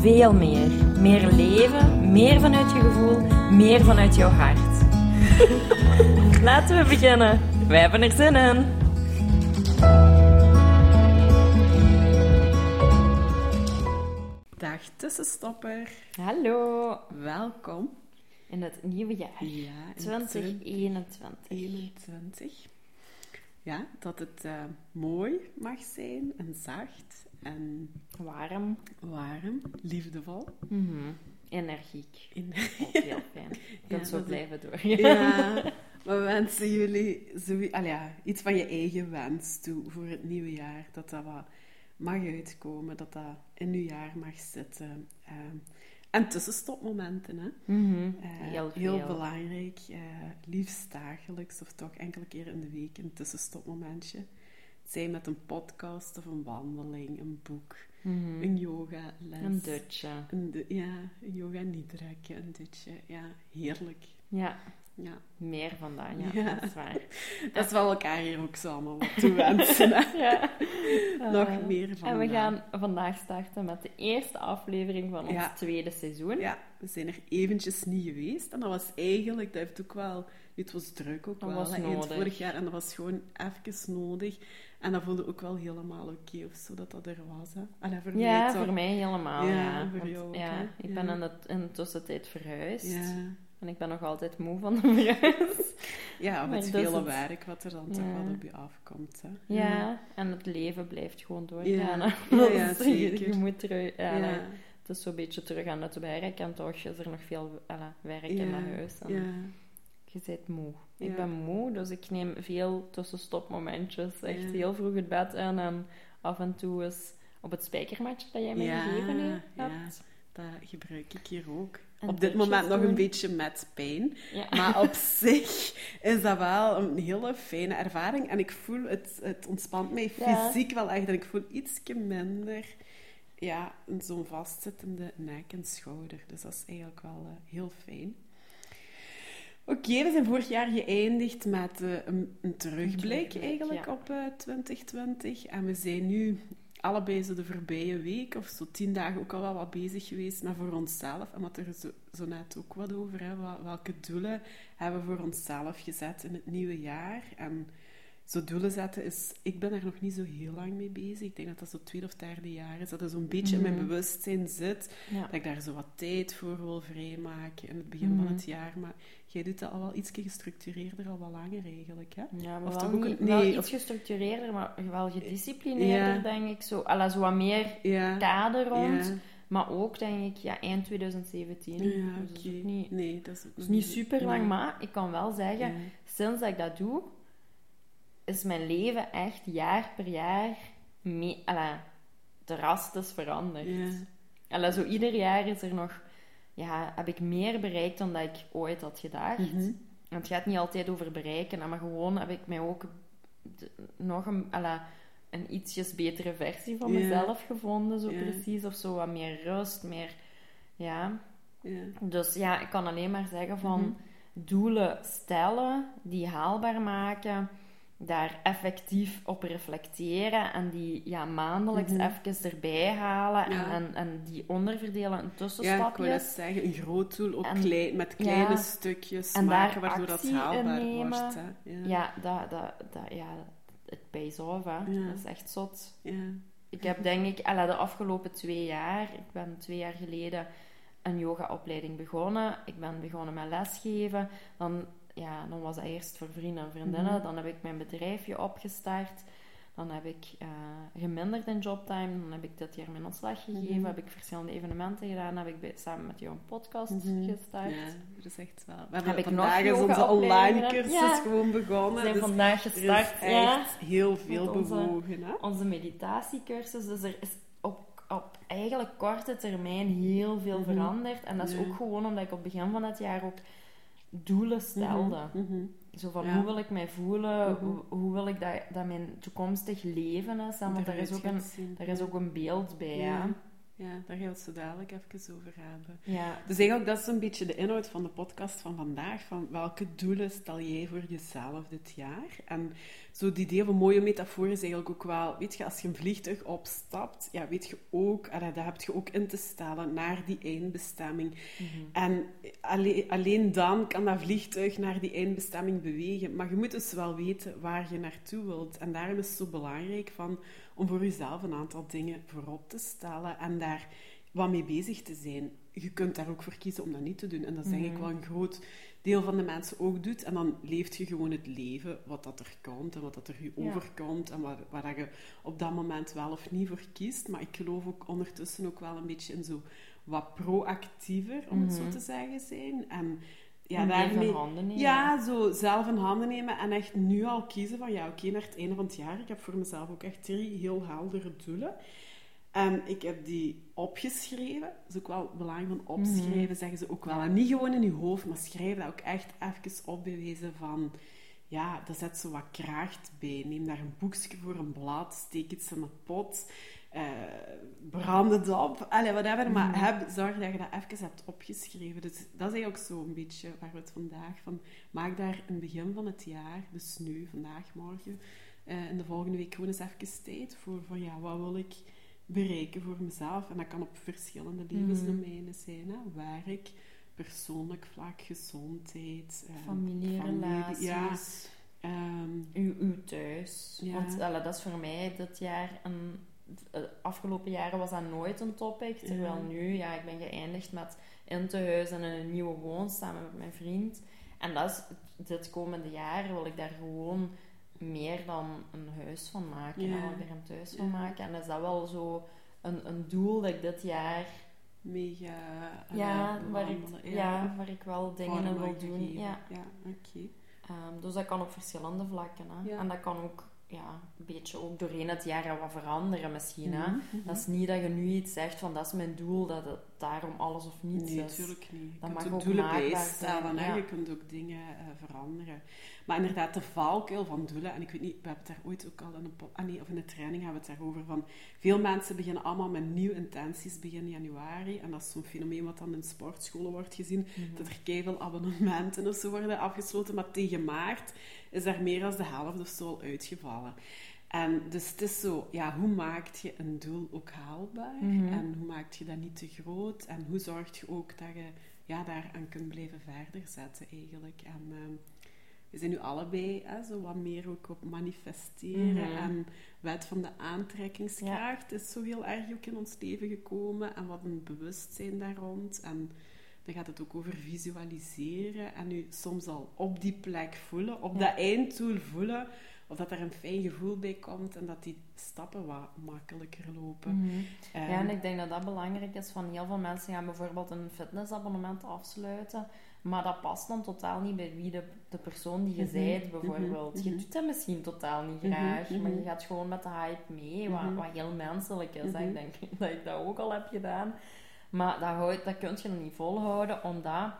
veel meer. Meer leven, meer vanuit je gevoel, meer vanuit jouw hart. Laten we beginnen. Wij hebben er zin in. Dag tussenstopper, Hallo. welkom. In het nieuwe jaar. Ja, in 2021. 2021. Ja, dat het eh, mooi mag zijn en zacht en Warm. warm, liefdevol. Mhm. Energiek. Ook heel fijn. Kunt Ja, zo blijven door. Ja, we wensen jullie zo, ja, iets van je eigen wens toe voor het nieuwe jaar. Dat dat wat mag uitkomen, dat dat in uw jaar mag zitten. Ehm, en tussenstopmomenten, hè. Mhm. Eh, Heel heel belangrijk. eh, liefst dagelijks of toch enkele keer in de week een tussenstopmomentje. Het zij met een podcast of een wandeling, een boek, Mhm. een yoga les. Een dutje. Een ja, een yoga nidrakje, een dutje. Ja, heerlijk. Ja, Ja. meer vandaan. Ja, Ja. dat is waar. Dat is wel elkaar hier ook allemaal wat toewensen. Ja. Nog Eh, meer van En we gaan vandaag starten met de eerste aflevering van ons Ja. tweede seizoen. Ja, we zijn er eventjes niet geweest. En dat was eigenlijk, dat heeft ook wel... Het was druk ook Dat wel, was nodig. vorig jaar. En dat was gewoon even nodig. En dat voelde ook wel helemaal oké of zo, dat dat er was. Hè. Allee, voor Ja, mij voor mij helemaal. Ja, Ja, voor Want, jou ook, ja, ik ben in de, in de tussentijd verhuisd. Ja, En ik ben nog altijd moe van de verhuis. ja met is vele het. werk wat er dan toch wel op je afkomt. Hè. Ja, en het leven blijft gewoon doorgaan. Ja. Ja, ja, zeker. Je moet terug... Ja, het is zo'n beetje terug aan het werk en toch is er nog veel werk in mijn huis. En Ja. Je bent moe. Ik ben moe, dus ik neem veel tussenstopmomentjes. Echt heel vroeg het bed in en af en toe eens op het spijkermatje dat jij mij gegeven he- ja. hebt. Dat gebruik ik hier ook. Op dit moment nog een beetje met pijn. Ja. Maar op zich is dat wel een hele fijne ervaring. En ik voel, het, het ontspant mij Ja. fysiek wel echt. En ik voel iets minder ja, zo'n vastzittende nek en schouder. Dus dat is eigenlijk wel eh, heel fijn. Oké, we zijn vorig jaar geëindigd met eh, een, een terugblik eigenlijk ja. op eh, 2020. En we zijn nu allebei zo de voorbije week of zo tien dagen ook al wel wat bezig geweest met voor onszelf. En wat er zo, zo net ook wat over, hè, Wel- welke doelen hebben we voor onszelf gezet in het nieuwe jaar. En zo doelen zetten is... Ik ben daar nog niet zo heel lang mee bezig. Ik denk dat dat zo tweede of derde jaar is. Dat dat zo'n beetje in mijn Mhm. bewustzijn zit. Ja. Dat ik daar zo wat tijd voor wil vrijmaken in het begin van Mhm. het jaar. Maar jij doet dat al wel iets gestructureerder, al wat langer eigenlijk, hè? Ja, maar Of wel, ook niet, een- wel nee, iets of- gestructureerder, maar wel gedisciplineerder, Ja. denk ik. Zo, alla, zo wat meer Ja. kader rond. Ja. Maar ook, denk ik, ja, eind 2017. Ja, Dus is niet, Nee, dat is dat niet super lang, nee. maar ik kan wel zeggen, sinds dat ik dat doe, is mijn leven echt jaar per jaar mee, alla, drastisch veranderd. Ja. Alla, zo ieder jaar is er nog, ja, heb ik meer bereikt dan dat ik ooit had gedacht. Mhm. En het gaat niet altijd over bereiken, maar gewoon heb ik mij ook de- nog een, alla, een ietsjes betere versie van mezelf gevonden, zo precies. Of zo wat meer rust, meer... Ja. Ja. Dus ja, ik kan alleen maar zeggen van... Mhm. Doelen stellen, die haalbaar maken, daar effectief op reflecteren en die ja, maandelijks Mhm. even erbij halen Ja. en, en, en die onderverdelen in Ja, ik tussenstapjes. net zeggen, een groot doel ook En- klein, met kleine ja. stukjes En maken, waardoor dat haalbaar wordt. Hè. Ja. Ja, dat, dat, dat, ja, het pays off, hè. Dat is echt zot. Ja. Ik heb denk ik alla, de afgelopen twee jaar, ik ben twee jaar geleden een yogaopleiding begonnen. Ik ben begonnen met lesgeven. Dan, ja, dan was dat eerst voor vrienden en vriendinnen. Mhm. Dan heb ik mijn bedrijfje opgestart. Dan heb ik eh, geminderd in jobtime. Dan heb ik dit jaar mijn ontslag gegeven. Mhm. Heb ik verschillende evenementen gedaan. Heb ik bij- samen met jou een podcast Mhm. gestart. Ja, dat is echt wel. We hebben vandaag is onze online cursus Ja. gewoon We begonnen. zijn dus vandaag er is gestart. echt heel veel Met bewogen. Hè? onze meditatiecursus. Dus er is op, op eigenlijk korte termijn heel veel veranderd. En dat is ook gewoon omdat ik op het begin van het jaar ook doelen stelde. Mhm. Zo van, Ja. hoe wil ik mij voelen? Mhm. hoe, hoe wil ik dat, dat mijn toekomstig leven is? Want daar is, ook een, zien. daar is ook een beeld bij, Ja. Ja, daar gaan we het zo dadelijk even over hebben. Ja. Dus eigenlijk, dat is een beetje de inhoud van de podcast van vandaag. Van welke doelen stel jij voor jezelf dit jaar? En zo die idee van mooie metafoor is eigenlijk ook wel... Weet je, als je een vliegtuig opstapt, ja, weet je ook... Dat heb je ook in te stellen naar die eindbestemming. En alleen, alleen dan kan dat vliegtuig naar die eindbestemming bewegen. Maar je moet dus wel weten waar je naartoe wilt. En daarom is het zo belangrijk van, om voor jezelf een aantal dingen voorop te stellen en daar wat mee bezig te zijn. Je kunt daar ook voor kiezen om dat niet te doen. En dat is denk ik wel een groot deel van de mensen ook doet. En dan leeft je gewoon het leven wat dat er komt en wat dat er je Ja. overkomt en waar, waar dat je op dat moment wel of niet voor kiest. Maar ik geloof ook ondertussen ook wel een beetje in zo wat proactiever, om het zo te zeggen, zijn. En ja, daarmee... van handen nemen. Ja, zo zelf in handen nemen en echt nu al kiezen van ja, oké, naar het einde van het jaar. Ik heb voor mezelf ook echt drie heel heldere doelen. En ik heb die opgeschreven. Dat is ook wel belangrijk van opschrijven, zeggen ze ook wel. En niet gewoon in je hoofd, maar schrijf dat ook echt even op bij wijze van... Ja, dat zet zo wat kracht bij. Neem daar een boekje voor, een blad, steek iets in een pot, eh, brand het op. Allee, whatever. Maar heb, zorg dat je dat even hebt opgeschreven. Dus dat is eigenlijk zo een beetje waar we het vandaag van... Maak daar in het begin van het jaar, dus nu, vandaag, morgen, eh, in de volgende week gewoon eens even tijd voor van ja, wat wil ik bereiken voor mezelf. En dat kan op verschillende levensdomeinen zijn. Hè? Werk, persoonlijk vlak, gezondheid, eh, Familierelaties. ja, ehm, Uw, uw thuis. Ja. Want allee, dat is voor mij dit jaar een... De afgelopen jaren was dat nooit een topic. Terwijl Ja. nu, ja, ik ben geëindigd met in te huis en in een nieuwe woon samen met mijn vriend. En dat is, dit komende jaar wil ik daar gewoon meer dan een huis van maken. Ja. hè, Wil ik er een thuis van maken. En is dat wel zo een, een doel dat ik dit jaar... mega eh, Ja, waar ik, ja, waar ik wel dingen in wil doen. gegeven. Ja. ja oké. Ehm, dus dat kan op verschillende vlakken. Hè. Ja. En dat kan ook ja, een beetje ook doorheen het jaar wat veranderen misschien. Hè. Mhm, mhm. Dat is niet dat je nu iets zegt van dat is mijn doel, dat het daarom alles of niets Nee, is. natuurlijk niet. Je Dat kunt mag ook ook doelen bijstellen, ja. je kunt ook dingen eh, veranderen. Maar inderdaad, de valkuil van doelen, en ik weet niet, we hebben het daar ooit ook al in een, po- ah, nee, of in een training hebben we het daarover van, veel mensen beginnen allemaal met nieuwe intenties begin januari, en dat is zo'n fenomeen wat dan in sportscholen wordt gezien, Mhm. dat er keiveel abonnementen of zo worden afgesloten, maar tegen maart is daar meer dan de helft of zo al uitgevallen. En dus het is zo, ja, hoe maak je een doel ook haalbaar? Mhm. En hoe maak je dat niet te groot? En hoe zorg je ook dat je ja, daaraan kunt blijven verder zetten eigenlijk? En ehm, we zijn nu allebei hè, zo wat meer ook op manifesteren. Mhm. En wet van de aantrekkingskracht is zo heel erg ook in ons leven gekomen. En wat een bewustzijn daar rond. En dan gaat het ook over visualiseren. En nu soms al op die plek voelen, op Ja. dat einddoel voelen. Of dat er een fijn gevoel bij komt en dat die stappen wat makkelijker lopen. Mhm. Ehm, Ja, en ik denk dat dat belangrijk is. Van heel veel mensen gaan bijvoorbeeld een fitnessabonnement afsluiten, maar dat past dan totaal niet bij wie de, de persoon die je zijt, bijvoorbeeld. Je mhm. doet dat misschien totaal niet Mhm, graag, maar je gaat gewoon met de hype mee, wat, wat heel menselijk is. Ik denk dat ik dat ook al heb gedaan. Maar dat, houdt, dat kun je nog niet volhouden, omdat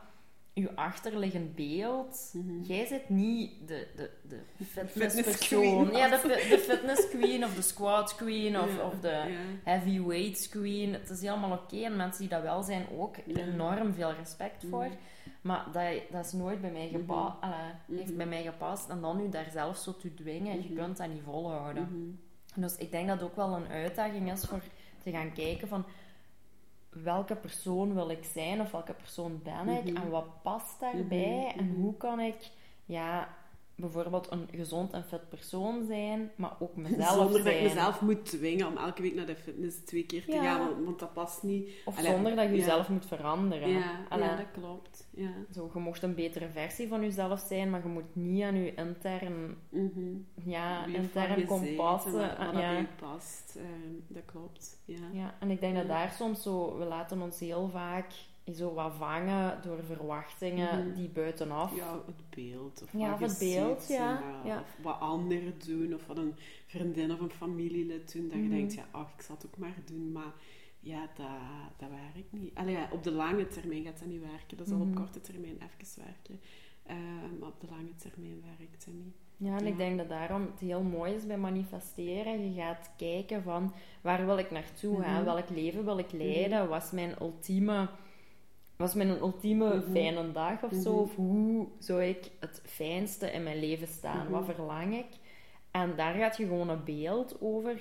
je achterliggend beeld... Jij zit niet de, de, de Fitness fitnesspersoon. queen. Ja, de, fi- de fitness queen of de squat queen of, of de ja. heavyweights queen. Het is helemaal oké. En mensen die dat wel zijn, ook enorm veel respect voor. Maar dat, dat is nooit bij mij gepast. Mhm. heeft bij mij gepast. En dan nu daar zelf zo te dwingen, je Mhm. kunt dat niet volhouden. Mhm. Dus ik denk dat het ook wel een uitdaging is voor te gaan kijken van welke persoon wil ik zijn of welke persoon ben ik Mhm. en wat past daarbij Mhm, en mhm. hoe kan ik ja, bijvoorbeeld een gezond en fit persoon zijn, maar ook mezelf Zonder dat ik mezelf moet dwingen om elke week naar de fitness twee keer te Ja. gaan, want, want dat past niet. Of Allee, zonder dat je ja. jezelf moet veranderen. Ja, ja, dat klopt. Ja. zo, je mocht een betere versie van jezelf zijn, maar je moet niet aan je intern, Mhm. ja, Wie of intern kompas... wat, ja. je past. Ehm, dat klopt. Ja. Ja, en ik denk dat Ja. daar soms zo, we laten ons heel vaak zo wat vangen door verwachtingen Mhm. die buitenaf. Ja, het beeld. Of Ja, wat het beeld, ziet, ja, en wat- ja. Of wat anderen doen, of wat een vriendin of een familielid doen. Dat Mhm. je denkt, ja, ach, ik zal het ook maar doen. Maar ja, dat, dat werkt niet. Allee, ja, op de lange termijn gaat dat niet werken. Dat zal Mhm. op korte termijn even werken. maar op de lange termijn werkt het niet. Ja, en Ja. ik denk dat daarom het heel mooi is bij manifesteren. Je gaat kijken van waar wil ik naartoe gaan, Mhm. welk leven wil ik leiden, wat is mijn ultieme, wat is mijn ultieme Mhm. fijne dag of zo, Mhm. of hoe zou ik het fijnste in mijn leven staan, Mhm. wat verlang ik. En daar gaat je gewoon een beeld over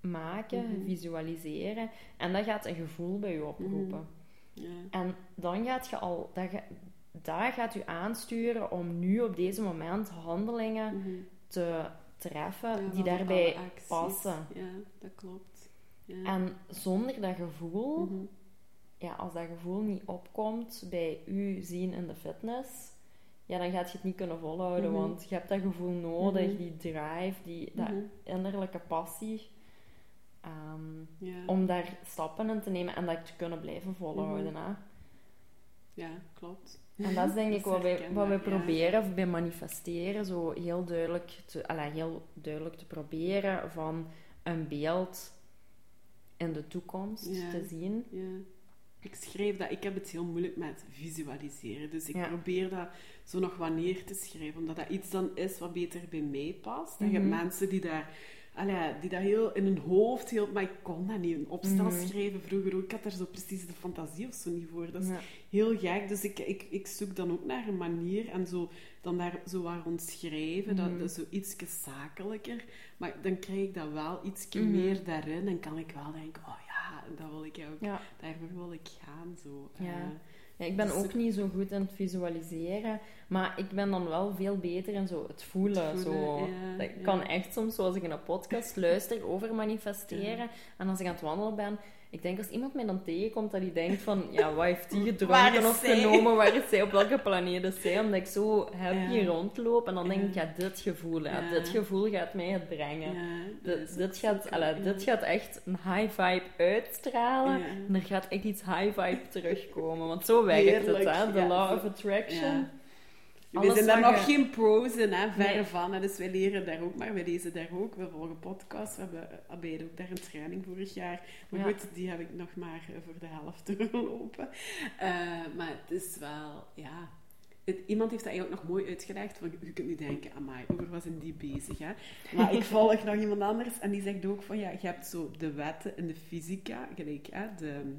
maken, Mhm. visualiseren, en dat gaat een gevoel bij je oproepen. En dan gaat je al, dat, dat gaat u aansturen om nu op deze moment handelingen Mhm. te treffen Ja, die daarbij passen. Ja, dat klopt. Ja. En zonder dat gevoel, Mhm. Ja, als dat gevoel niet opkomt bij u zien in de fitness, ja, dan gaat je het niet kunnen volhouden, Mhm. want je hebt dat gevoel nodig, Mhm. die drive, die, dat Mhm. innerlijke passie, ehm, ja. om daar stappen in te nemen en dat te kunnen blijven volhouden. Hè. ja, klopt. En dat is denk ik wat wij, wat wij herkenbaar, ja. proberen bij manifesteren, zo heel duidelijk te, alla, heel duidelijk te proberen van een beeld in de toekomst Ja. te zien. Ik schreef dat, ik heb het heel moeilijk met visualiseren. Dus ik Ja. probeer dat zo nog wat neer te schrijven. Omdat dat iets dan is wat beter bij mij past. En je Mhm. hebt mensen die daar, allee, die dat heel in hun hoofd, heel, maar ik kon dat niet. Een opstel Mhm. schrijven vroeger ook. Ik had daar zo precies de fantasie of zo niet voor. Dat is Ja. heel gek. Dus ik, ik, ik zoek dan ook naar een manier en zo, dan daar zo rond schrijven. Mhm. Dat, dat is zo iets zakelijker. Maar dan krijg ik dat wel iets Mhm. meer daarin. En kan ik wel denken, oh dat wil ik ook. Ja. Daarvoor wil ik gaan. Zo. Ja. Eh, Ja, ik ben Dus ook niet zo goed in het visualiseren, maar ik ben dan wel veel beter in zo het voelen. Het zo. voelen, ja, dat ja. kan echt soms, zoals ik in een podcast luister over manifesteren, en als ik aan het wandelen ben, ik denk als iemand mij dan tegenkomt dat hij denkt van, ja, wat heeft die gedronken of zij? genomen, waar is zij, op welke planeet is zij, omdat ik zo happy Ja. rondloop en dan denk ik, Ja. dit gevoel, ja, Ja. dit gevoel gaat mij het brengen. Dit, dit, gaat, alla, dit gaat echt een high vibe uitstralen. En er gaat echt iets high vibe terugkomen. Want zo werkt het, hè? De law of attraction. We zijn daar nog geen pro's in, hè, verre Nee. van. hè. Dus wij leren daar ook maar, wij lezen daar ook. We volgen podcasts, we hebben beide ook daar een training vorig jaar. Maar Ja. goed, die heb ik nog maar eh, voor de helft doorlopen. Eh, maar het is wel, ja... Het- iemand heeft dat eigenlijk nog mooi uitgelegd. Van, je kunt nu denken, amai, over wat zijn die bezig? Hè? Maar ik volg nog iemand anders en die zegt ook van, ja, je hebt zo de wetten in de fysica, gelijk, hè, de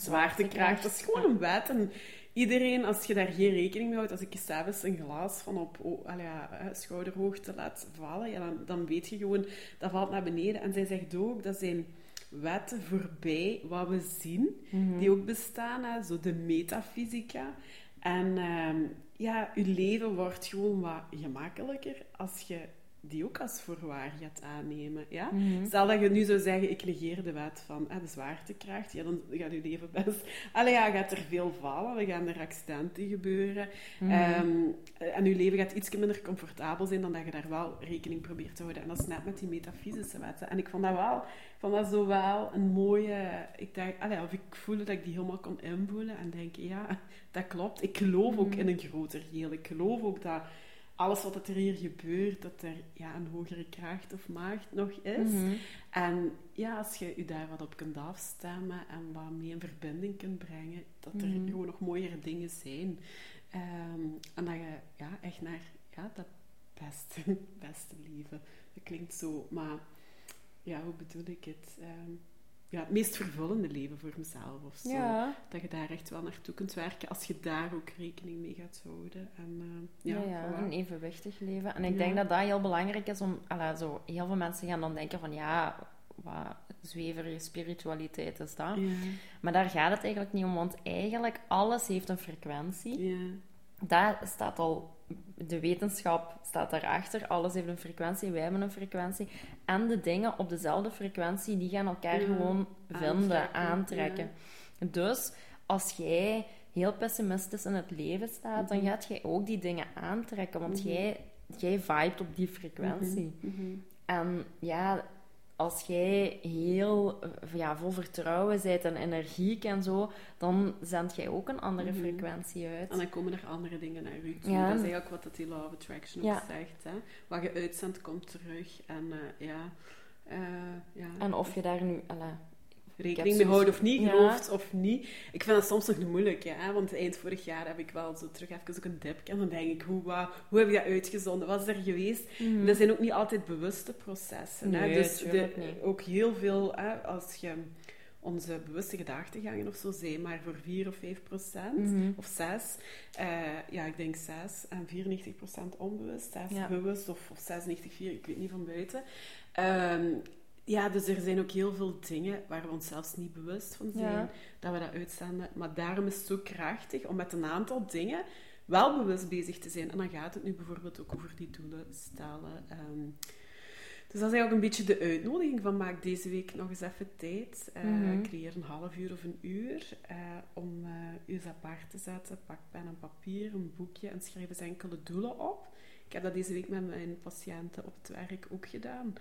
zwaartekracht. Dat is gewoon een wet. En iedereen, als je daar geen rekening mee houdt, als ik s'avonds een glas van op oh, ja, schouderhoogte laat vallen, ja, dan, dan weet je gewoon, dat valt naar beneden. En zij zegt ook, dat zijn wetten voorbij wat we zien, Mhm. die ook bestaan, hè, zo de metafysica. En ehm, ja, je leven wordt gewoon wat gemakkelijker als je die ook als voorwaar gaat aannemen. Ja? Mhm. Stel dat je nu zou zeggen, ik negeer de wet van eh, de zwaartekracht, ja, dan gaat je leven best... Allee, ja, gaat er veel vallen, er gaan er accidenten gebeuren. Mhm. Ehm, en je leven gaat iets minder comfortabel zijn dan dat je daar wel rekening probeert te houden. En dat is net met die metafysische wetten. En ik vond dat wel, ik vond dat zo wel een mooie... Ik dacht, allee, of ik voelde dat ik die helemaal kon invoelen en denken, ja, dat klopt. Ik geloof ook Mhm. in een groter geheel. Ik geloof ook dat alles wat er hier gebeurt, dat er ja, een hogere kracht of macht nog is. Mhm. En ja, als je je daar wat op kunt afstemmen en wat mee in verbinding kunt brengen, dat er Mhm. gewoon nog mooiere dingen zijn. Ehm, en dat je ja, echt naar ja, dat beste, beste leven. Dat klinkt zo, maar ja, hoe bedoel ik het? Ehm, ja, het meest vervullende leven voor mezelf of zo. Ja, Dat je daar echt wel naartoe kunt werken als je daar ook rekening mee gaat houden. En, ehm, ja, ja, ja, voilà. een evenwichtig leven. En ik denk dat dat heel belangrijk is om... alla, zo, heel veel mensen gaan dan denken van, ja, wat zweverige spiritualiteit is dat? Maar daar gaat het eigenlijk niet om, want eigenlijk alles heeft een frequentie. Daar staat al, de wetenschap staat daarachter. Alles heeft een frequentie, wij hebben een frequentie. En de dingen op dezelfde frequentie, die gaan elkaar Ja, gewoon vinden, aantrekken, aantrekken. Dus als jij heel pessimistisch in het leven staat, dan Mhm. gaat jij ook die dingen aantrekken, want Mhm. jij, jij vibet op die frequentie. Mhm, mhm. En ja, als jij heel ja, vol vertrouwen bent en energiek en zo, dan zendt jij ook een andere Mhm. frequentie uit. En dan komen er andere dingen naar u toe. Ja. Dat is eigenlijk wat dat die Law of Attraction ook zegt. Hè? Wat je uitzendt, komt terug. En eh, ja... eh, ja. En of je daar nu... alla, rekening mee houden of niet, gelooft of niet. Ik vind dat soms nog moeilijk, ja. Want eind vorig jaar heb ik wel zo terug even ook een dip. En dan denk ik, hoe, wat, hoe heb je dat uitgezonden? Wat is er geweest? Mm. Dat zijn ook niet altijd bewuste processen. Nee, hè? Dus de, ook heel veel, hè, als je onze bewuste gedachtegangen of zo zijn maar voor 4 of 5 procent, mhm. of 6. Uh, ja, ik denk 6 en 94 procent onbewust, 6 ja. bewust of, of 96, 4, ik weet niet van buiten. Um, ja, dus er zijn ook heel veel dingen waar we ons zelfs niet bewust van zijn, dat we dat uitzenden. Maar daarom is het zo krachtig om met een aantal dingen wel bewust bezig te zijn. En dan gaat het nu bijvoorbeeld ook over die doelen stellen. Um, dus dat is eigenlijk een beetje de uitnodiging van maak deze week nog eens even tijd. Uh, Creëer een half uur of een uur uh, om uh, je apart te zetten. Pak pen en papier, een boekje en schrijf eens enkele doelen op. Ik heb dat deze week met mijn patiënten op het werk ook gedaan.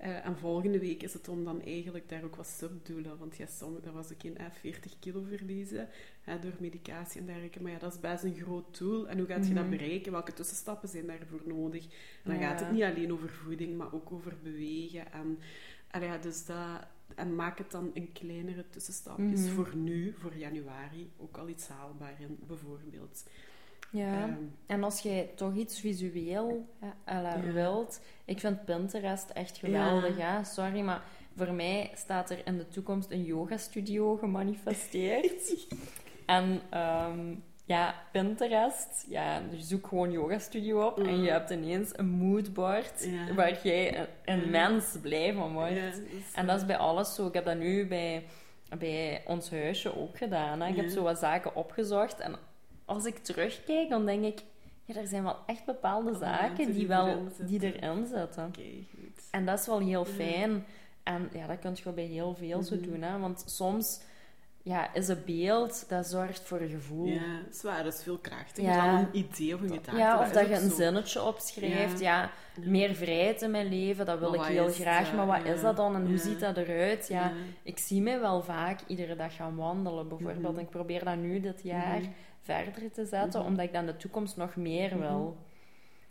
Uh, en volgende week is het om dan eigenlijk daar ook wat subdoelen. Want ja, sommige, dat was ook in 40 kilo verliezen door medicatie en dergelijke. Maar ja, dat is best een groot doel. En hoe gaat je dat mhm. bereiken? Welke tussenstappen zijn daarvoor nodig? En dan gaat het niet alleen over voeding, maar ook over bewegen. En, en ja, dus dat, en maak het dan in kleinere tussenstapjes mhm. voor nu, voor januari, ook al iets haalbaar in, bijvoorbeeld. Ja, ehm, en als jij toch iets visueel hè, wilt, ik vind Pinterest echt geweldig. Ja. Sorry, maar voor mij staat er in de toekomst een yoga-studio gemanifesteerd. en um, ja, Pinterest, ja, dus zoek gewoon yoga-studio op en je hebt ineens een moodboard waar jij een, mens blij van wordt. en dat is bij alles zo. Ik heb dat nu bij, bij ons huisje ook gedaan. Hè. Ik heb zo wat zaken opgezocht en als ik terugkijk, dan denk ik... Ja, er zijn wel echt bepaalde zaken die, wel, die erin zitten. Oké, goed. En dat is wel heel fijn. En ja, dat kun je wel bij heel veel zo mhm. doen. Hè? Want soms ja, is een beeld dat zorgt voor een gevoel. Ja, zwaar, dat is veel krachtiger ja. dan een idee of een gedachte. Ja, of dat, je een zinnetje opschrijft. Ja. meer vrijheid in mijn leven, dat wil ik heel graag. Maar wat is dat dan en hoe ziet dat eruit? Ja, Ik zie mij wel vaak iedere dag gaan wandelen, bijvoorbeeld. Mm Ik probeer dat nu dit jaar mhm verder te zetten, mhm. omdat ik dan de toekomst nog meer mhm. wil.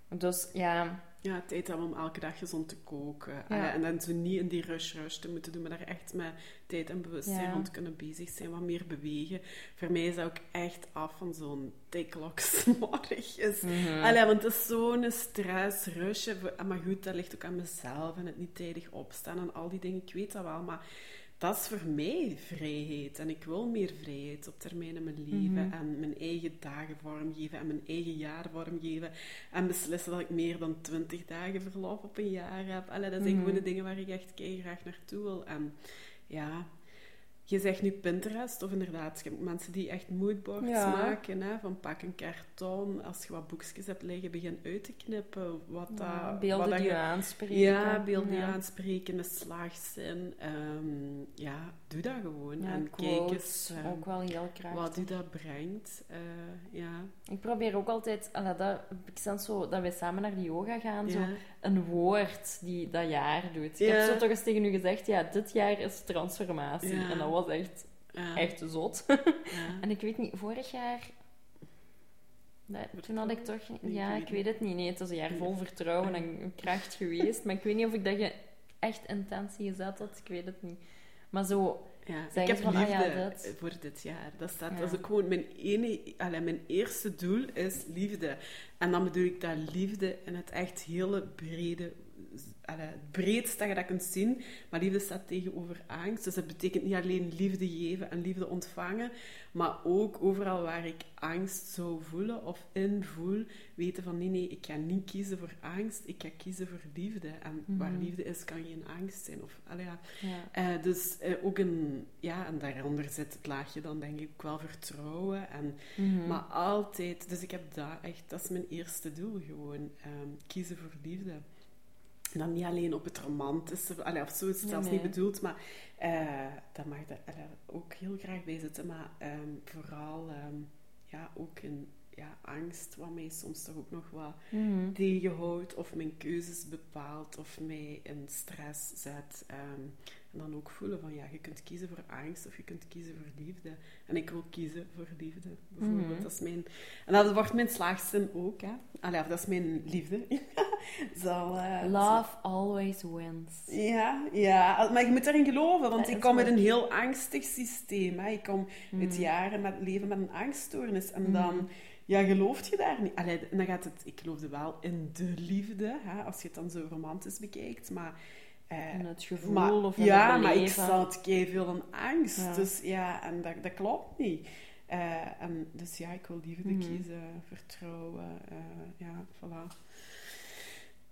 Dus ja... Ja, tijd hebben om elke dag gezond te koken. Ja. En dan zo niet in die rush-rush te moeten doen, maar daar echt met tijd en bewustzijn ja. rond kunnen bezig zijn. Wat meer bewegen. Voor mij is dat ook echt af van zo'n tiklocks morgens. Mm want het is zo'n stress, rush. Maar goed, dat ligt ook aan mezelf en het niet tijdig opstaan en al die dingen. Ik weet dat wel, maar dat is voor mij vrijheid. En ik wil meer vrijheid op termijn in mijn leven. Mhm. En mijn eigen dagen vormgeven. En mijn eigen jaar vormgeven. En beslissen dat ik meer dan twintig dagen verlof op een jaar heb. Allee, dat zijn mhm. gewoon de dingen waar ik echt graag naartoe wil. En ja, je zegt nu Pinterest, of inderdaad, mensen die echt moodboards maken, hè, van pak een karton, als je wat boekjes hebt liggen, begin uit te knippen. Wat ja, beelden die je aanspreken. Ja, beelden die je aanspreken, een slaagzin. Um, ja, doe dat gewoon. en kijk eens um, ook wel heel krachtig. wat u dat brengt. Uh, ja. Ik probeer ook altijd, allee, dat, ik zo, dat wij samen naar de yoga gaan, zo een woord die dat jaar doet. Ik heb zo toch eens tegen u gezegd, ja, dit jaar is transformatie. En dat was echt, echt zot. en ik weet niet, vorig jaar... toen had ik toch... Ja, ik weet het niet. Nee, het was een jaar vol vertrouwen en kracht geweest. Maar ik weet niet of ik dat je echt intentie gezet had. Ik weet het niet. Maar zo... Ja, ik heb van, liefde ah, ja, voor dit jaar. Dat, staat, dat is ook gewoon mijn, ene, allez, mijn eerste doel is liefde. En dan bedoel ik dat liefde in het echt hele brede het breedste dat je dat kunt zien. Maar liefde staat tegenover angst. Dus dat betekent niet alleen liefde geven en liefde ontvangen, maar ook overal waar ik angst zou voelen of in voel, weten van nee, nee, ik ga niet kiezen voor angst, ik ga kiezen voor liefde. En waar mhm. liefde is, kan geen angst zijn. Of, ja. Uh, dus uh, ook een, ja, en daaronder zit het laagje dan denk ik ook wel vertrouwen. En, mhm. Maar altijd, dus ik heb dat echt, dat is mijn eerste doel gewoon, um, kiezen voor liefde. En dan niet alleen op het romantische, allee, of zo is het zelfs niet bedoeld, maar uh, dat mag er ook heel graag bij zitten. Maar um, vooral um, ja, ook in ja, angst, wat mij soms toch ook nog wat mm tegenhoudt, of mijn keuzes bepaalt, of mij in stress zet. Um, en dan ook voelen van ja, je kunt kiezen voor angst of je kunt kiezen voor liefde. En ik wil kiezen voor liefde, bijvoorbeeld. Mhm. dat is mijn, en dat wordt mijn slaagzin ook. Hè. Allee, dat is mijn liefde. zal... eh, Love always wins. Ja, ja, maar je moet erin geloven, want Dat ik kom uit waar. een heel angstig systeem. Hè. Ik kom uit Mm. jaren met leven met een angststoornis. En dan, ja, gelooft je daar niet. Allee, dan gaat het, ik geloofde wel in de liefde, hè, als je het dan zo romantisch bekijkt. Maar, En het gevoel maar, of in ja, het maar ik zat veel in angst. Ja. Dus ja, en dat, dat klopt niet. Eh, en, dus ja, ik wil liefde Mhm. kiezen, vertrouwen. eh, ja, voilà.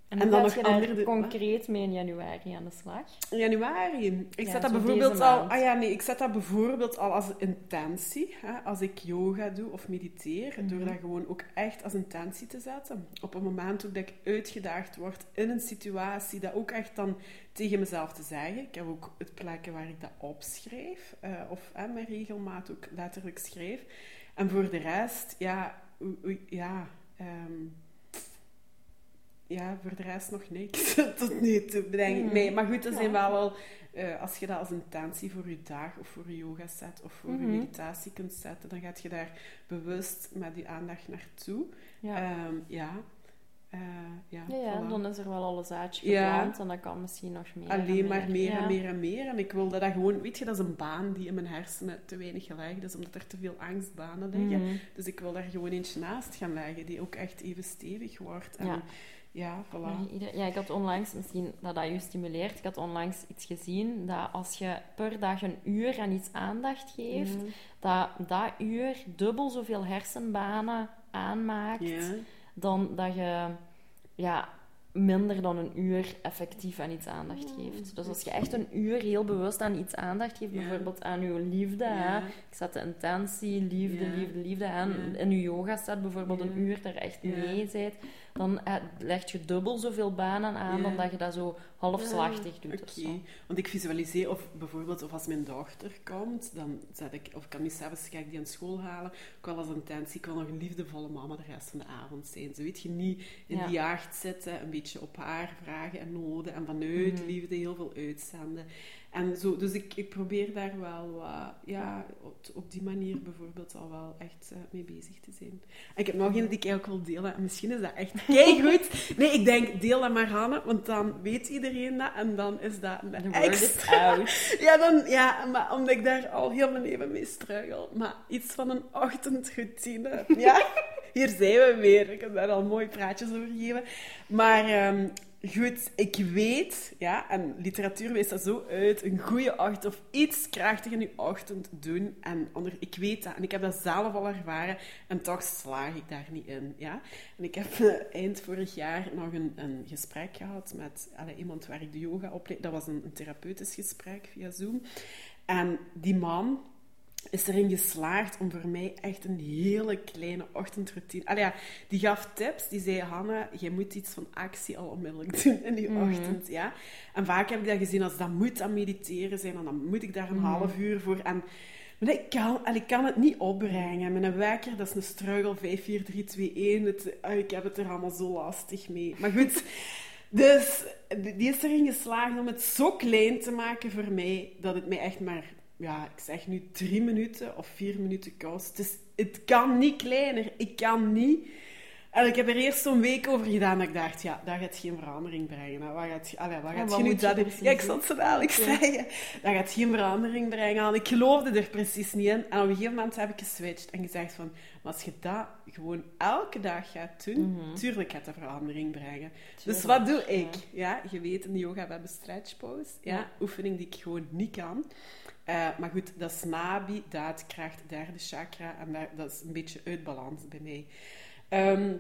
En, En dan nog je andere- concreet mee in januari aan de slag? In januari. Ik Ja, zet dat bijvoorbeeld al. Ah ja, nee, ik zet dat bijvoorbeeld al als intentie. Hè, als ik yoga doe of mediteer, Mhm. door dat gewoon ook echt als intentie te zetten. Op een moment ook dat ik uitgedaagd word in een situatie, dat ook echt dan tegen mezelf te zeggen. Ik heb ook het plekken waar ik dat opschrijf, eh, of hè, met regelmaat ook letterlijk schrijf. En voor de rest, ja, ja. ehm, ja, voor de rest nog niks. Tot nu toe, denk ik. Mhm. Nee, maar goed, er zijn Ja. wel wel... eh, als je dat als intentie voor je dag of voor je yoga set of voor Mhm. je meditatie kunt zetten, dan gaat je daar bewust met je aandacht naartoe. Ja. Ehm, ja. Eh, ja, ja, ja, voilà. dan is er wel al een zaadje Ja. en dat kan misschien nog meer. en Alleen maar meer Ja. en meer en meer. En ik wil dat, dat gewoon... Weet je, dat is een baan die in mijn hersenen te weinig gelegd is, omdat er te veel angstbanen liggen. Mhm. Dus ik wil daar gewoon eentje naast gaan leggen, die ook echt even stevig wordt. En Ja. voilà. Ieder- ja, ik had onlangs, misschien dat dat je stimuleert, ik had onlangs iets gezien dat als je per dag een uur aan iets aandacht geeft, Mhm. dat dat uur dubbel zoveel hersenbanen aanmaakt dan dat je ja, minder dan een uur effectief aan iets aandacht geeft. Dus als je echt een uur heel bewust aan iets aandacht geeft, Ja. bijvoorbeeld aan je liefde, Ja. hè, ik zet de intentie, liefde, Ja. liefde, liefde aan, in je yoga staat bijvoorbeeld een uur daar echt mee bent, dan eh, leg je dubbel zoveel banen aan dan dat je dat zo halfslachtig doet. Oké, want ik visualiseer, of bijvoorbeeld of als mijn dochter komt, dan zet ik, of ik kan nu s'avonds ga ik die aan school halen, ik wil als intentie, ik wil nog een liefdevolle mama de rest van de avond zijn. Zo weet je, niet in die jacht zitten, een beetje op haar vragen en noden, en vanuit Mhm. liefde heel veel uitzenden. En zo, dus ik, ik probeer daar wel wat, ja, op, op die manier bijvoorbeeld al wel echt eh, mee bezig te zijn. En ik heb nog een die ik ook wil delen, en misschien is dat echt goed. Nee, ik denk, deel dat maar, Hanne, want dan weet iedereen dat, en dan is dat een extra... Ja, dan, ja, maar omdat ik daar al heel mijn leven mee struggle. Maar iets van een ochtendroutine. Ja, hier zijn we weer. Ik heb daar al mooi praatjes over gegeven. Maar ehm, goed, ik weet, ja, en literatuur wijst dat zo uit, een goede ochtend of iets krachtig in je ochtend doen. En onder, ik weet dat, en ik heb dat zelf al ervaren, en toch slaag ik daar niet in. Ja? En ik heb eh, eind vorig jaar nog een, een gesprek gehad met iemand waar ik de yoga opleid. Dat was een therapeutisch gesprek via Zoom. En die man is erin geslaagd om voor mij echt een hele kleine ochtendroutine... Allee, ja, die gaf tips. Die zei, Hanne, je moet iets van actie al onmiddellijk doen in die Mhm. ochtend. Ja? En vaak heb ik dat gezien als dat moet aan mediteren zijn. En dan moet ik daar een Mhm. half uur voor... En, maar ik kan, en ik kan het niet opbrengen. Mijn wekker, dat is een struggle. 5, 4, 3, 2, 1. Het, ah, ik heb het er allemaal zo lastig mee. Maar goed... Dus die is erin geslaagd om het zo klein te maken voor mij, dat het mij echt maar, ja, ik zeg nu drie minuten of vier minuten kost. Dus het kan niet kleiner. Ik kan niet. En ik heb er eerst zo'n week over gedaan dat ik dacht, ja, dat gaat geen verandering brengen. Wat gaat, allee, gaat je nu je dat Ja, ik het zo dadelijk Ja. zeggen. Dat gaat geen verandering brengen. En ik geloofde er precies niet in. En op een gegeven moment heb ik geswitcht en gezegd van, maar als je dat gewoon elke dag gaat doen, Mhm. tuurlijk gaat dat verandering brengen. Dus wat doe ik? Ja, je weet, in de yoga we hebben stretch pose. Ja, Ja. oefening die ik gewoon niet kan. Eh, maar goed, dat is nabi, daadkracht, derde chakra. En dat, is een beetje uit balans bij mij. Ehm,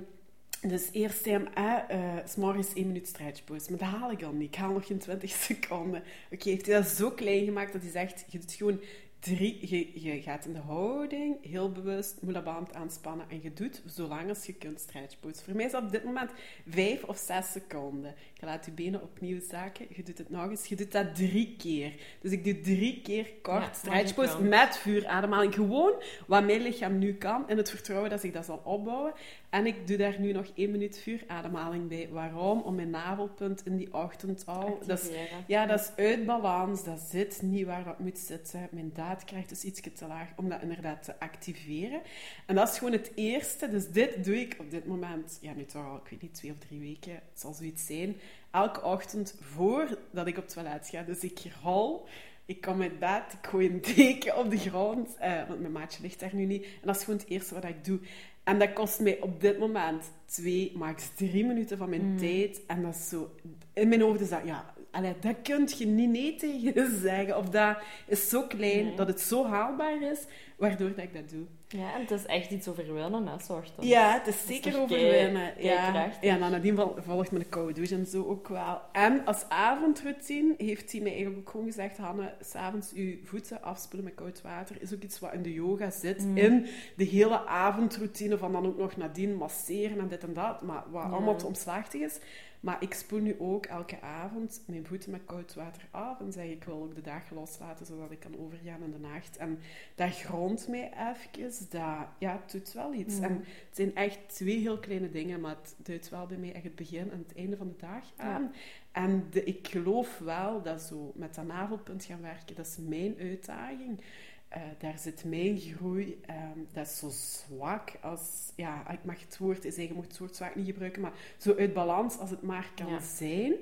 dus eerst zijn eh, eh, s morgens één minuut stretch pose. Maar dat haal ik al niet. Ik haal nog geen 20 seconden. Oké, heeft hij dat zo klein gemaakt dat hij zegt, je doet gewoon drie... Je, je gaat in de houding heel bewust moelaband aanspannen en je doet zolang als je kunt stretch pose. Voor mij is dat op dit moment vijf of zes seconden. Je laat je benen opnieuw zakken. Je doet het nog eens. Je doet dat drie keer. Dus ik doe drie keer kort Ja, stretch pose met vuurademhaling. Gewoon wat mijn lichaam nu kan. En het vertrouwen dat ik dat zal opbouwen. En ik doe daar nu nog één minuut vuurademhaling bij. Waarom? Om mijn navelpunt in die ochtend al... Dat is, Activeren. ja, dat is uit balans. Dat zit niet waar dat moet zitten. Mijn laat krijgt, dus iets te laag, om dat inderdaad te activeren. En dat is gewoon het eerste. Dus dit doe ik op dit moment, ja, nu toch al, ik weet niet, twee of drie weken, het zal zoiets zijn, elke ochtend voordat ik op het toilet ga. Dus ik rol, ik kom uit bed, ik gooi een deken op de grond, eh, want mijn maatje ligt daar nu niet. En dat is gewoon het eerste wat ik doe. En dat kost mij op dit moment twee, max drie minuten van mijn tijd. En dat is zo... In mijn hoofd is dat, ja, allee, dat kun je niet nee tegen zeggen. Of dat is zo klein, dat het zo haalbaar is, waardoor dat ik dat doe. Ja, en het is echt iets overwinnen, hè, ochtends. Ja, het is zeker overwinnen. kei- ja. ja, nou, nadien vol- volgt me de koude douche en zo ook wel. En als avondroutine heeft hij mij eigenlijk ook gewoon gezegd, Hanne, s'avonds je voeten afspoelen met koud water is ook iets wat in de yoga zit. Mm. In de hele avondroutine van dan ook nog nadien masseren en dit en dat. Maar wat Ja. allemaal te omslachtig is. Maar ik spoel nu ook elke avond mijn voeten met koud water af. En zeg ik wil ook de dag loslaten, zodat ik kan overgaan in de nacht. En dat grondt mij even. Dat ja, het doet wel iets. Mm. En het zijn echt twee heel kleine dingen, maar het duidt wel bij mij echt het begin en het einde van de dag aan. En de, ik geloof wel dat zo met dat navelpunt gaan werken, dat is mijn uitdaging. Eh, daar zit mijn groei. ehm, dat is zo zwak als... Ja, ik mag het woord zeggen, je mag het woord zwak niet gebruiken, maar zo uit balans als het maar kan Ja. zijn.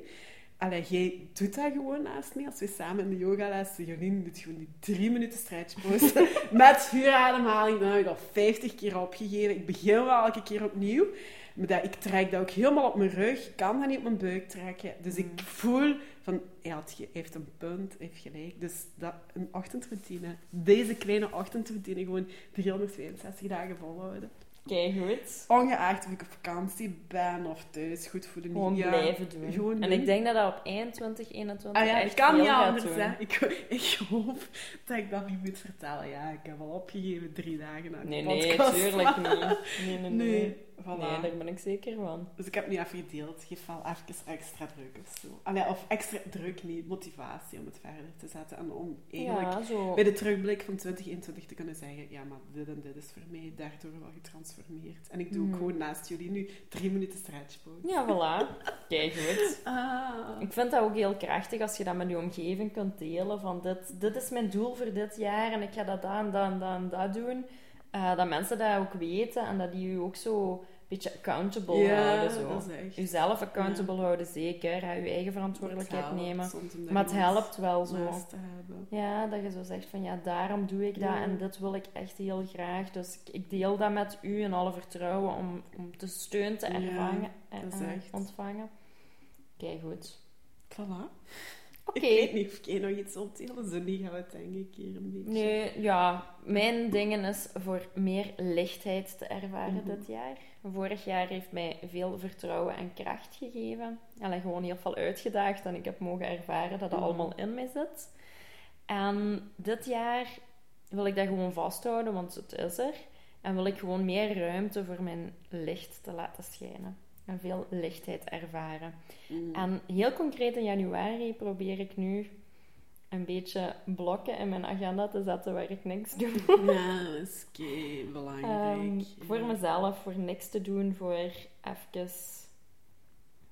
Allee, jij doet dat gewoon naast mij. Als we samen in de yogales, Jolien doet gewoon die drie minuten stretchpose met vuurademhaling. Dan heb ik al 50 keer opgegeven. Ik begin wel elke keer opnieuw. Maar dat, ik trek dat ook helemaal op mijn rug. Ik kan dat niet op mijn buik trekken. Dus ik voel van, hij, had, ge- hij heeft een punt, hij heeft gelijk. Dus dat, een ochtendroutine. Deze kleine ochtendroutine gewoon 362 dagen volhouden. Kijk, goed. Ongeacht of ik op vakantie ben of thuis, goed voelen. Gewoon Ja, blijven doen. gewoon en doen. ik denk dat dat op 21, 21 Ah ja, echt ik kan niet anders. Hè. Ik, ik hoop dat ik dat niet moet vertellen. Ja, ik heb al opgegeven drie dagen na de Nee, nee, tuurlijk niet. Nee, nee, nee. Nee, voilà. Nee, daar ben ik zeker van. Dus ik heb nu even gedeeld. Geef wel even extra druk of zo. Allee, of extra druk niet, motivatie om het verder te zetten. En om eigenlijk Ja, zo. bij de terugblik van 2021 te kunnen zeggen: ja, maar dit en dit is voor mij daardoor wel getransformeerd. En ik doe ook Mhm. gewoon naast jullie nu drie minuten stretchpose. Ja, voilà. Kijk, goed. Ah. Ik vind dat ook heel krachtig als je dat met je omgeving kunt delen. Van dit, dit is mijn doel voor dit jaar en ik ga dat, en dat en dat doen. Eh, dat mensen dat ook weten en dat die je ook zo een beetje accountable Ja, houden. Zo. dat is echt. Jezelf accountable houden, zeker. Hè. Je eigen verantwoordelijkheid helpt nemen. Maar het helpt wel zo. Ja, dat je zo zegt van ja, daarom doe ik dat Ja. en dit wil ik echt heel graag. Dus ik, deel dat met u in alle vertrouwen om, om de steun te ervangen, is en echt. ontvangen. Kijk, goed. Voilà. Oké. Ik weet niet of jij nog iets opdelen. Zo niet gaan we het denk ik hier een beetje. Nee, ja, mijn dingen is voor meer lichtheid te ervaren Mhm. dit jaar. Vorig jaar heeft mij veel vertrouwen en kracht gegeven. En gewoon heel veel uitgedaagd en ik heb mogen ervaren dat dat Mhm. allemaal in mij zit. En dit jaar wil ik dat gewoon vasthouden, want het is er. En wil ik gewoon meer ruimte voor mijn licht te laten schijnen. En veel lichtheid ervaren. Mm. En heel concreet in januari probeer ik nu een beetje blokken in mijn agenda te zetten waar ik niks doe. Ja, dat is kei belangrijk. Ehm, voor mezelf, voor niks te doen, voor even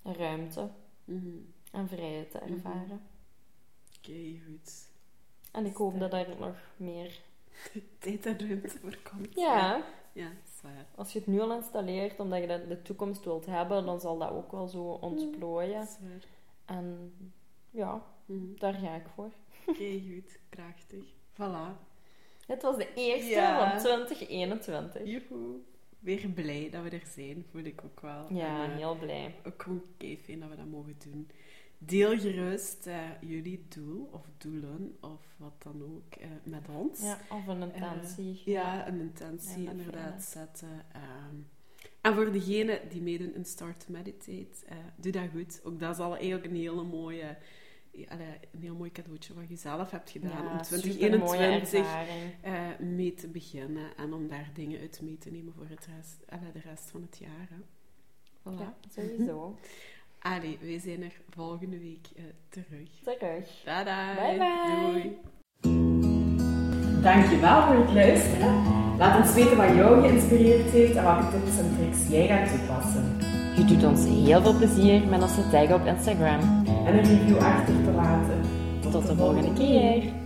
ruimte Mhm. en vrijheid te Mhm. ervaren. Kei goed. En ik hoop dat er nog meer... Tijd en ruimte voor komt. Ja, Ja, dat is waar. als je het nu al installeert omdat je dat in de toekomst wilt hebben, dan zal dat ook wel zo ontplooien. Dat is waar. En ja, Mhm. daar ga ik voor. Kei goed. Prachtig. Voilà. Het was de eerste Ja. van 2021. Joehoe. Weer blij dat we er zijn, voel ik ook wel. Ja, En, eh, heel blij. ook gewoon kei fijn dat we dat mogen doen. Deel gerust eh, jullie doel of doelen of wat dan ook eh, met ons. Ja, of een intentie. Eh, ja, een intentie Ja, inderdaad zetten. Ehm, en voor degenen die meedoen in Start to Meditate, doe dat goed. Ook dat is al eigenlijk een hele mooie, een heel mooi cadeautje wat je zelf hebt gedaan om supermooie 2021 ervaring. eh, mee te beginnen en om daar dingen uit mee te nemen voor het rest, de rest van het jaar. Hè. Voilà. Ja, sowieso. Allee, wij zijn er volgende week eh, terug. Terug. Tada! Bye bye. Doei! Dankjewel voor het luisteren. Laat ons weten wat jou geïnspireerd heeft en welke tips en tricks jij gaat toepassen. Je doet ons heel veel plezier met ons te taggen op Instagram. En een review achter te laten. Tot de volgende keer.